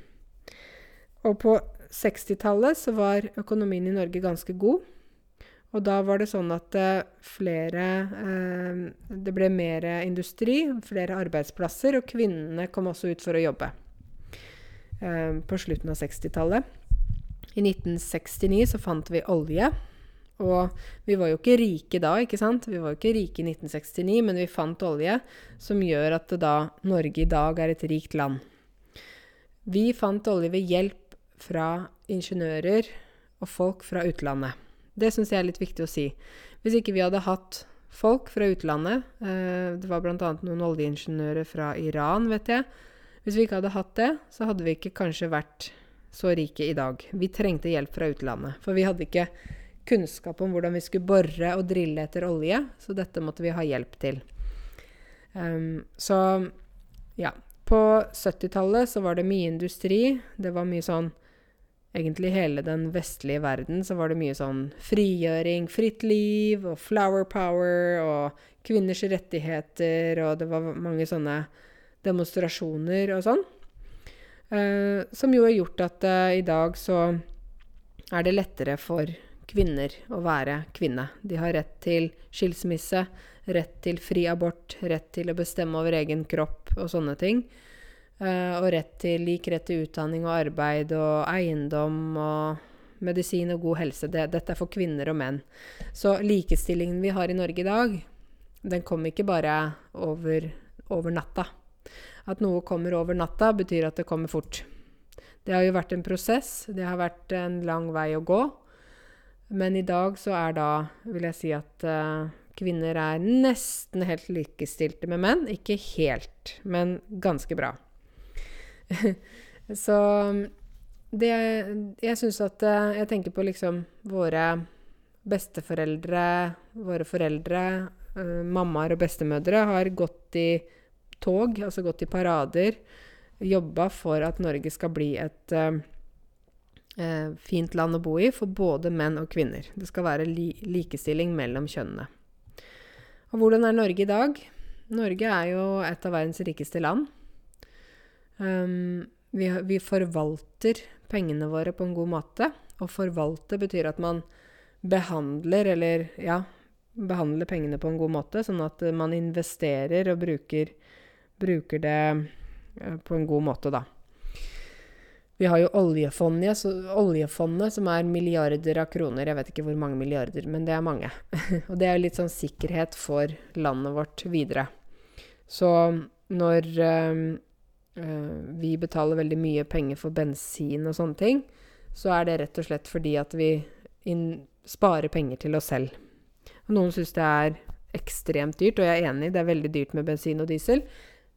Og på 60-tallet så var økonomien i Norge ganske god. Og da var det sånn at uh, flere eh, Det ble mer industri, flere arbeidsplasser, og kvinnene kom også ut for å jobbe. eh, på slutten av 60-tallet. I 1969 så fant vi olje. Og vi var jo ikke rike da, ikke sant? Vi var jo ikke rike i 1969, men vi fant olje som gjør at da Norge i dag er et rikt land. Vi fant olje ved hjelp fra ingeniører og folk fra utlandet. Det syns jeg er litt viktig å si. Hvis ikke vi hadde hatt folk fra utlandet eh, Det var bl.a. noen oljeingeniører fra Iran, vet jeg. Hvis vi ikke hadde hatt det, så hadde vi ikke kanskje vært så rike i dag. Vi trengte hjelp fra utlandet. For vi hadde ikke kunnskap om hvordan vi skulle bore og drille etter olje, så dette måtte vi ha hjelp til. Um, så ja. På 70-tallet så var det mye industri. Det var mye sånn egentlig hele den vestlige verden så var det mye sånn frigjøring, fritt liv og flower power og kvinners rettigheter, og det var mange sånne demonstrasjoner og sånn. Eh, som jo har gjort at eh, i dag så er det lettere for kvinner å være kvinne. De har rett til skilsmisse, rett til fri abort, rett til å bestemme over egen kropp og sånne ting. Uh, og rett til lik rett til utdanning og arbeid og eiendom og medisin og god helse. Det, dette er for kvinner og menn. Så likestillingen vi har i Norge i dag, den kommer ikke bare over, over natta. At noe kommer over natta, betyr at det kommer fort. Det har jo vært en prosess. Det har vært en lang vei å gå. Men i dag så er da, vil jeg si at uh, kvinner er nesten helt likestilte med menn. Ikke helt, men ganske bra. Så det Jeg syns at eh, Jeg tenker på liksom våre besteforeldre, våre foreldre, uh, mammaer og bestemødre har gått i tog, altså gått i parader, jobba for at Norge skal bli et uh, fint land å bo i for både menn og kvinner. Det skal være li likestilling mellom kjønnene. Og hvordan er Norge i dag? Norge er jo et av verdens rikeste land. Um, vi, vi, forvalter pengene våre på en god måte. Å forvalte betyr at man behandler, eller ja, behandler pengene på en god måte, sånn at man investerer og bruker, bruker det uh, på en god måte, da. Vi har jo oljefondet, så, oljefondet, som er milliarder av kroner. Jeg vet ikke hvor mange milliarder, men det er mange. og det er jo litt sånn sikkerhet for landet vårt videre. Så når uh, vi betaler veldig mye penger for bensin og sånne ting, så er det rett og slett fordi at vi sparer penger til oss selv. Og noen syns det er ekstremt dyrt, og jeg er enig, det er veldig dyrt med bensin og diesel.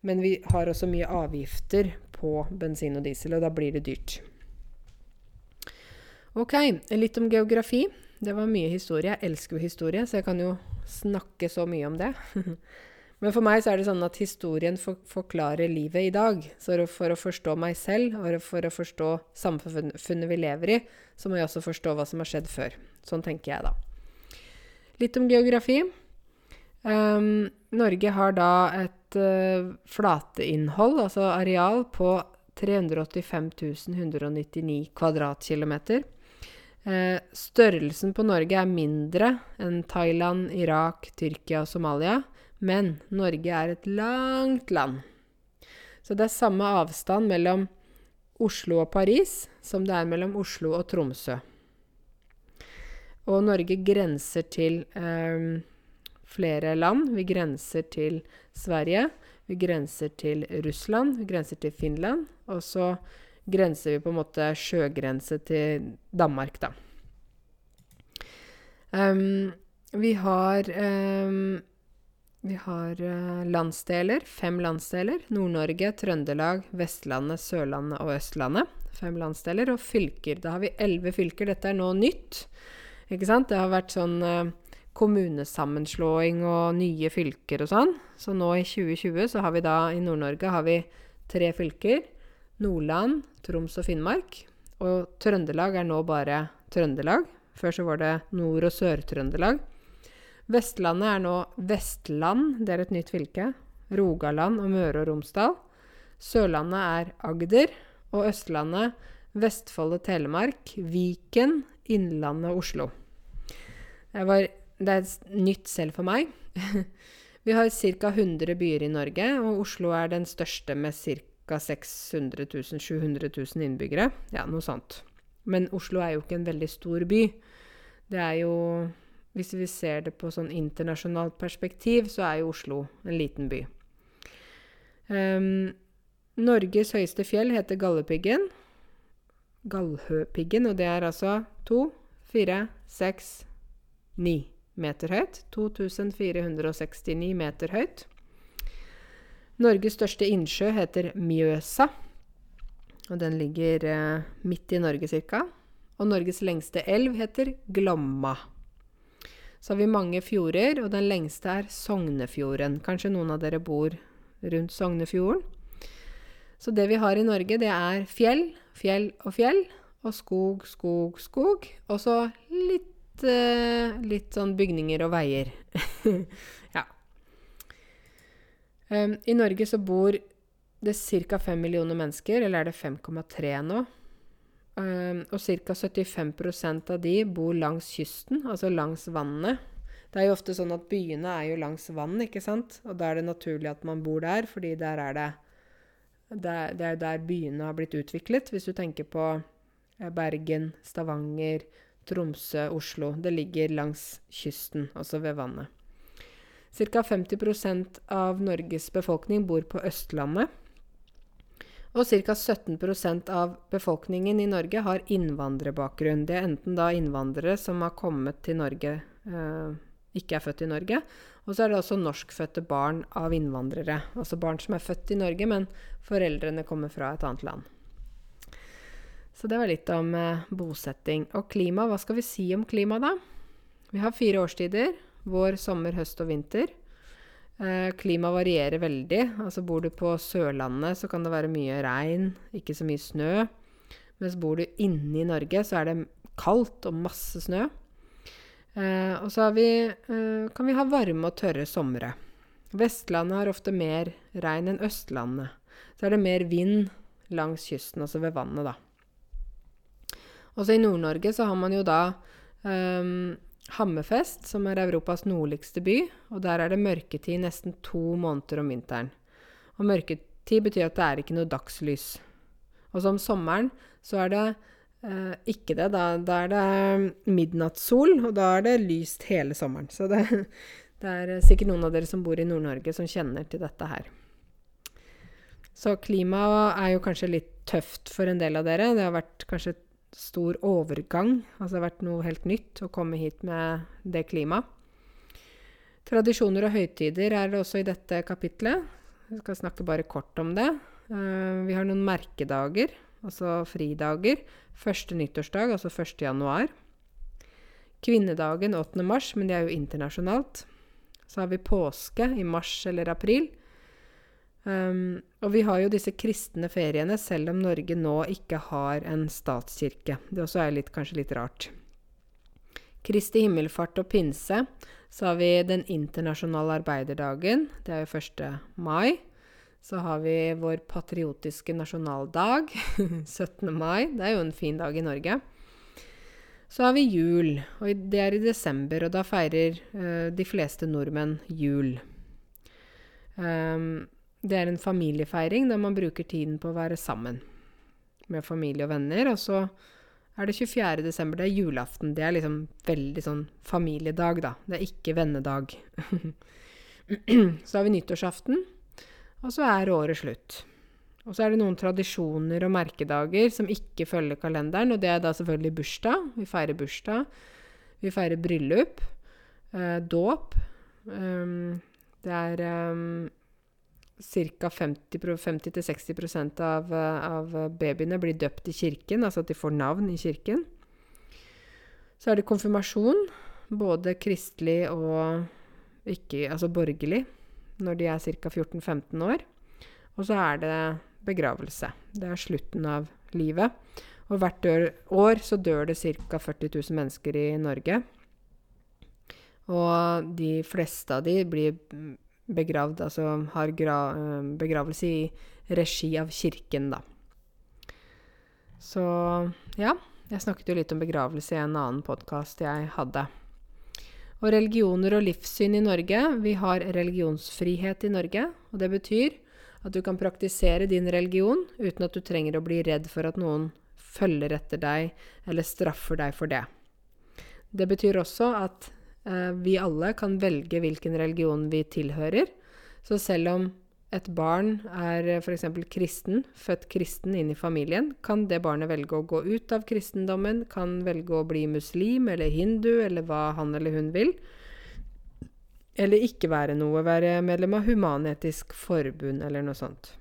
Men vi har også mye avgifter på bensin og diesel, og da blir det dyrt. Ok, litt om geografi. Det var mye historie. Jeg elsker jo historie, så jeg kan jo snakke så mye om det. Men for meg så er det sånn at historien for, forklarer livet i dag. Så for å forstå meg selv og for å forstå samfunnet vi lever i, så må jeg også forstå hva som har skjedd før. Sånn tenker jeg da. Litt om geografi. Um, Norge har da et uh, flateinnhold, altså areal, på 385 199 kvadratkilometer. Uh, størrelsen på Norge er mindre enn Thailand, Irak, Tyrkia og Somalia. Men Norge er et langt land. Så det er samme avstand mellom Oslo og Paris som det er mellom Oslo og Tromsø. Og Norge grenser til eh, flere land. Vi grenser til Sverige. Vi grenser til Russland. Vi grenser til Finland. Og så grenser vi på en måte sjøgrense til Danmark, da. Um, vi har um, vi har uh, landsdeler, fem landsdeler. Nord-Norge, Trøndelag, Vestlandet, Sørlandet og Østlandet. Fem landsdeler. Og fylker. Da har vi elleve fylker. Dette er nå nytt. Ikke sant? Det har vært sånn uh, kommunesammenslåing og nye fylker og sånn. Så nå i 2020 så har vi da i Nord-Norge har vi tre fylker. Nordland, Troms og Finnmark. Og Trøndelag er nå bare Trøndelag. Før så var det Nord- og Sør-Trøndelag. Vestlandet er nå Vestland, det er et nytt fylke. Rogaland og Møre og Romsdal. Sørlandet er Agder. Og Østlandet Vestfold og Telemark, Viken, Innlandet og Oslo. Var, det er nytt selv for meg. Vi har ca. 100 byer i Norge, og Oslo er den største med ca. 600 000-700 000 innbyggere. Ja, noe sånt. Men Oslo er jo ikke en veldig stor by. Det er jo hvis vi ser det på sånn internasjonalt perspektiv, så er jo Oslo en liten by. Um, Norges høyeste fjell heter Galdhøpiggen. Galdhøpiggen, og det er altså to, fire, seks, ni meter høyt. 2469 meter høyt. Norges største innsjø heter Mjøsa, og den ligger eh, midt i Norge ca. Og Norges lengste elv heter Glomma. Så har vi mange fjorder, og den lengste er Sognefjorden. Kanskje noen av dere bor rundt Sognefjorden. Så det vi har i Norge, det er fjell, fjell og fjell. og skog, skog, skog. Og så litt, eh, litt sånn bygninger og veier. ja. Um, I Norge så bor det ca. 5 millioner mennesker, eller er det 5,3 nå? Um, og ca. 75% av de bor langs kysten, altså langs vannet. Det er jo ofte sånn at byene er jo langs vann, ikke sant? Og da er det naturlig at man bor der, fordi der er det det er der byene har blitt utviklet. Hvis du tenker på eh, Bergen, Stavanger, Tromsø, Oslo. Det ligger langs kysten, altså ved vannet. Ca. 50% av Norges befolkning bor på Østlandet. Og ca. 17% av befolkningen i Norge har innvandrerbakgrunn. Det er enten da innvandrere som har kommet til Norge eh, ikke er født i Norge. Og så er det også norskfødte barn av innvandrere. Altså barn som er født i Norge, men foreldrene kommer fra et annet land. Så det var litt om eh, bosetting. Og klima, hva skal vi si om klima, da? Vi har fire årstider. Vår, sommer, høst og vinter. Eh, klima varierer veldig. Altså Bor du på Sørlandet, så kan det være mye regn, ikke så mye snø. Mens bor du inne i Norge, så er det kaldt og masse snø. Eh, og så vi, eh, kan vi ha varme og tørre somre. Vestlandet har ofte mer regn enn Østlandet. Så er det mer vind langs kysten, altså ved vannet, da. Også i Nord-Norge så har man jo da um, Hammerfest, som er Europas nordligste by. Og der er det mørketid nesten to måneder om vinteren. Og mørketid betyr at det er ikke noe dagslys. Og så om sommeren så er det Eh, ikke det. Da, da, er det midnattssol, og da er det lyst hele sommeren. Så det, det er sikkert noen av dere som bor i Nord-Norge, som kjenner til dette her. Så klimaet er jo kanskje litt tøft for en del av dere. Det har vært kanskje stor overgang. Altså det har vært noe helt nytt å komme hit med det klimaet. Tradisjoner og høytider er det også i dette kapitlet. Jeg skal snakke bare kort om det. Uh, vi har noen merkedager altså fridager. Første nyttårsdag, altså 1. januar. Kvinnedagen 8. mars, men det er jo internasjonalt. Så har vi påske i mars eller april. Um, og vi har jo disse kristne feriene, selv om Norge nå ikke har en statskirke. Det også er litt, kanskje litt rart. Kristi himmelfart og pinse. Så har vi den internasjonale arbeiderdagen. Det er jo 1. mai. Så har vi vår patriotiske nasjonaldag, 17. mai. Det er jo en fin dag i Norge. Så har vi jul, og det er i desember, og da feirer uh, de fleste nordmenn jul. Um, det er en familiefeiring der man bruker tiden på å være sammen med familie og venner. Og så er det 24. desember, det er julaften. Det er liksom veldig sånn familiedag, da. Det er ikke vennedag. så har vi nyttårsaften. Og så er året slutt. Og så er det noen tradisjoner og merkedager som ikke følger kalenderen, og det er da selvfølgelig bursdag. Vi feirer bursdag. Vi feirer bryllup. Eh, dåp. Um, det er um, ca. 50-60% av, av babyene blir døpt i kirken, altså at de får navn i kirken. Så er det konfirmasjon, både kristelig og ikke, altså borgerlig når de er ca. 14-15 år. Og så er det begravelse. Det er slutten av livet. Og hvert år så dør det ca. 40 000 mennesker i Norge. Og de fleste av de blir begravd, altså har begravelse i regi av kirken, da. Så ja. Jeg snakket jo litt om begravelse i en annen podkast jeg hadde. Og religioner og livssyn i Norge Vi har religionsfrihet i Norge. Og det betyr at du kan praktisere din religion uten at du trenger å bli redd for at noen følger etter deg eller straffer deg for det. Det betyr også at eh, vi alle kan velge hvilken religion vi tilhører. Så selv om et barn er eh, f.eks. kristen, født kristen inn i familien, kan det barnet velge å gå ut av kristendommen, kan velge å bli muslim eller hindu eller hva han eller hun vil. Eller ikke være noe, være medlem av Human-Etisk Forbund eller noe sånt.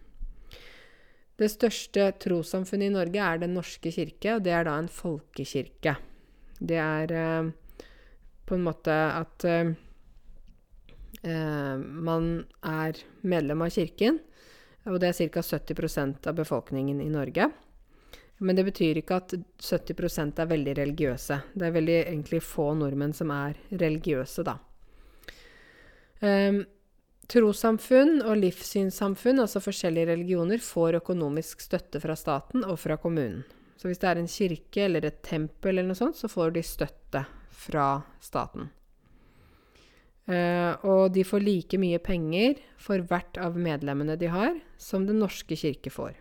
Det største trossamfunnet i Norge er Den norske kirke, og det er da en folkekirke. Det er eh, på en måte at eh, eh, man er medlem av kirken, og det er ca. 70% av befolkningen i Norge. Men det betyr ikke at 70% er veldig religiøse. Det er veldig egentlig få nordmenn som er religiøse, da. Um, trossamfunn og livssynssamfunn, altså forskjellige religioner, får økonomisk støtte fra staten og fra kommunen. Så hvis det er en kirke eller et tempel eller noe sånt, så får de støtte fra staten. Eh, og de får like mye penger for hvert av medlemmene de har, som Den norske kirke får.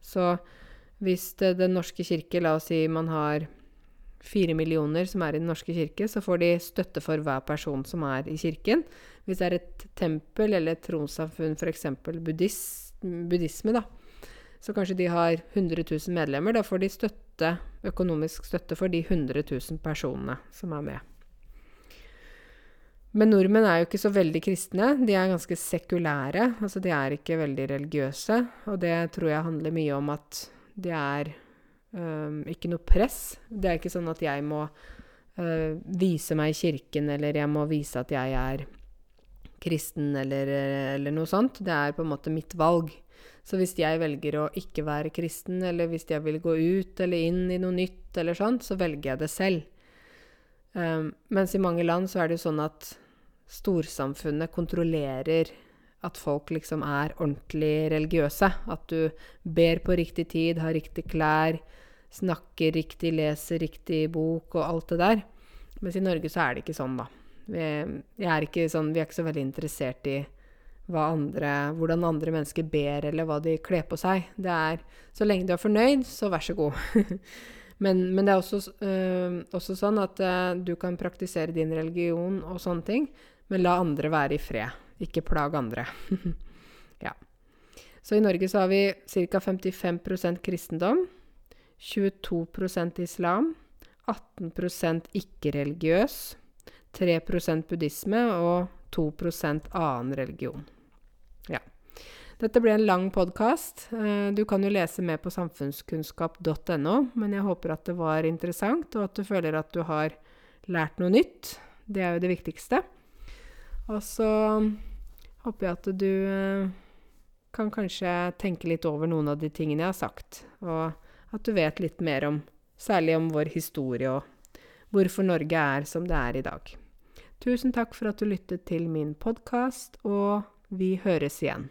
Så hvis det, Den norske kirke, la oss si man har fire millioner som er i Den norske kirke, så får de støtte for hver person som er i kirken. Hvis det er et tempel eller et trossamfunn, f.eks. buddhisme, da, så kanskje de har 100 000 medlemmer. Da får de støtte, økonomisk støtte for de 100 000 personene som er med. Men nordmenn er jo ikke så veldig kristne. De er ganske sekulære. Altså de er ikke veldig religiøse. Og det tror jeg handler mye om at det er um, ikke noe press. Det er ikke sånn at jeg må uh, vise meg i kirken, eller jeg må vise at jeg er kristen, eller, eller noe sånt. Det er på en måte mitt valg. Så hvis jeg velger å ikke være kristen, eller hvis jeg vil gå ut eller inn i noe nytt, eller sånt, så velger jeg det selv. Um, mens i mange land så er det jo sånn at storsamfunnet kontrollerer at folk liksom er ordentlig religiøse. At du ber på riktig tid, har riktig klær, snakker riktig, leser riktig bok og alt det der. Mens i Norge så er det ikke sånn, da. Vi er ikke, sånn, vi er ikke så veldig interessert i andre, hvordan andre mennesker ber, eller hva de kler på seg. Det er Så lenge du er fornøyd, så vær så god. men, men, det er også, øh, også sånn at øh, du kan praktisere din religion og sånne ting, men la andre være i fred. Ikke plag andre. ja. Så i Norge så har vi ca. 55% kristendom, 22% islam, 18% ikke-religiøs, 3% buddhisme og 2% annen religion. Ja. Dette ble en lang podkast. Eh, du kan jo lese mer på samfunnskunnskap.no, men jeg håper at det var interessant, og at du føler at du har lært noe nytt. Det er jo det viktigste. Og så håper jeg at du eh, kan kanskje tenke litt over noen av de tingene jeg har sagt, og at du vet litt mer om særlig om vår historie og hvorfor Norge er som det er i dag. Tusen takk for at du lyttet til min podkast, og vi høres igjen.